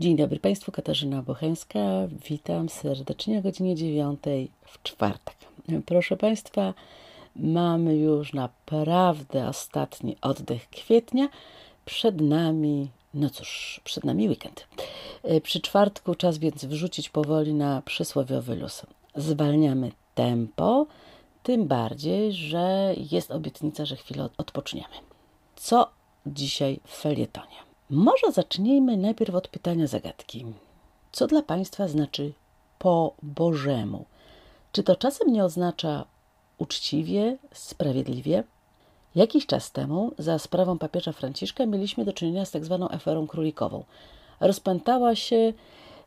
Dzień dobry Państwu, Katarzyna Bocheńska. Witam serdecznie o godzinie 9 w czwartek. Proszę Państwa, mamy już naprawdę ostatni oddech kwietnia. Przed nami, no cóż, przed nami weekend. Przy czwartku czas więc wrzucić powoli na przysłowiowy luz. Zwalniamy tempo, tym bardziej, że jest obietnica, że chwilę odpoczniemy. Co dzisiaj w felietonie? Może zacznijmy najpierw od pytania zagadki. Co dla Państwa znaczy po Bożemu? Czy to czasem nie oznacza uczciwie, sprawiedliwie? Jakiś czas temu, za sprawą papieża Franciszka, mieliśmy do czynienia z tak zwaną aferą królikową. Rozpętała się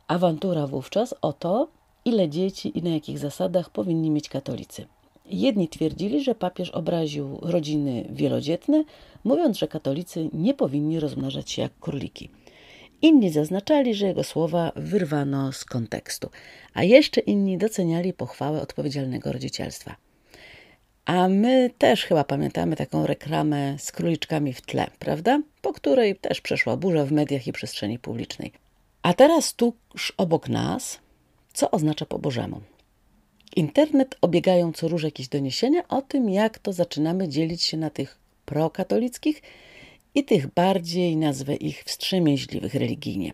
awantura wówczas o to, ile dzieci i na jakich zasadach powinni mieć katolicy. Jedni twierdzili, że papież obraził rodziny wielodzietne, mówiąc, że katolicy nie powinni rozmnażać się jak króliki. Inni zaznaczali, że jego słowa wyrwano z kontekstu, a jeszcze inni doceniali pochwałę odpowiedzialnego rodzicielstwa. A my też chyba pamiętamy taką reklamę z króliczkami w tle, prawda? Po której też przeszła burza w mediach i przestrzeni publicznej. A teraz tuż obok nas, co oznacza po Bożemu? Internet obiegają co róż jakieś doniesienia o tym, jak to zaczynamy dzielić się na tych prokatolickich i tych bardziej, nazwę ich, wstrzemięźliwych religijnie.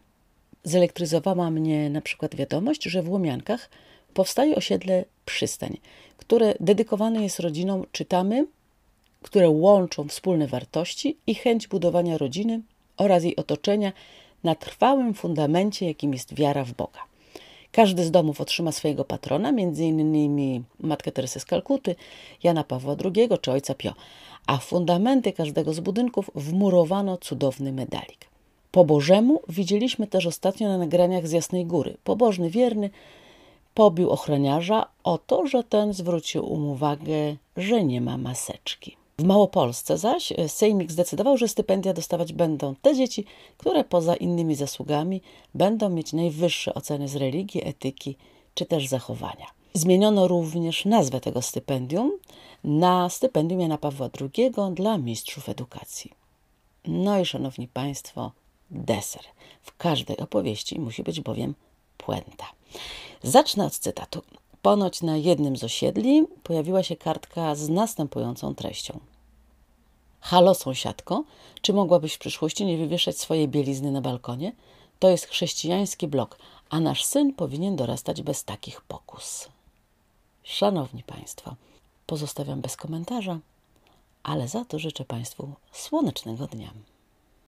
Zelektryzowała mnie na przykład wiadomość, że w Łomiankach powstaje osiedle Przystań, które dedykowane jest rodzinom, czytamy, które łączą wspólne wartości i chęć budowania rodziny oraz jej otoczenia na trwałym fundamencie, jakim jest wiara w Boga. Każdy z domów otrzyma swojego patrona, m.in. Matkę Teresę z Kalkuty, Jana Pawła II czy Ojca Pio, a w fundamenty każdego z budynków wmurowano cudowny medalik. Po Bożemu widzieliśmy też ostatnio na nagraniach z Jasnej Góry. Pobożny wierny pobił ochroniarza o to, że ten zwrócił mu uwagę, że nie ma maseczki. W Małopolsce zaś Sejmik zdecydował, że stypendia dostawać będą te dzieci, które poza innymi zasługami będą mieć najwyższe oceny z religii, etyki czy też zachowania. Zmieniono również nazwę tego stypendium na stypendium Jana Pawła II dla mistrzów edukacji. No i szanowni Państwo, deser. W każdej opowieści musi być bowiem puenta. Zacznę od cytatu. Ponoć na jednym z osiedli pojawiła się kartka z następującą treścią. Halo sąsiadko, czy mogłabyś w przyszłości nie wywieszać swojej bielizny na balkonie? To jest chrześcijański blok, a nasz syn powinien dorastać bez takich pokus. Szanowni Państwo, pozostawiam bez komentarza, ale za to życzę Państwu słonecznego dnia.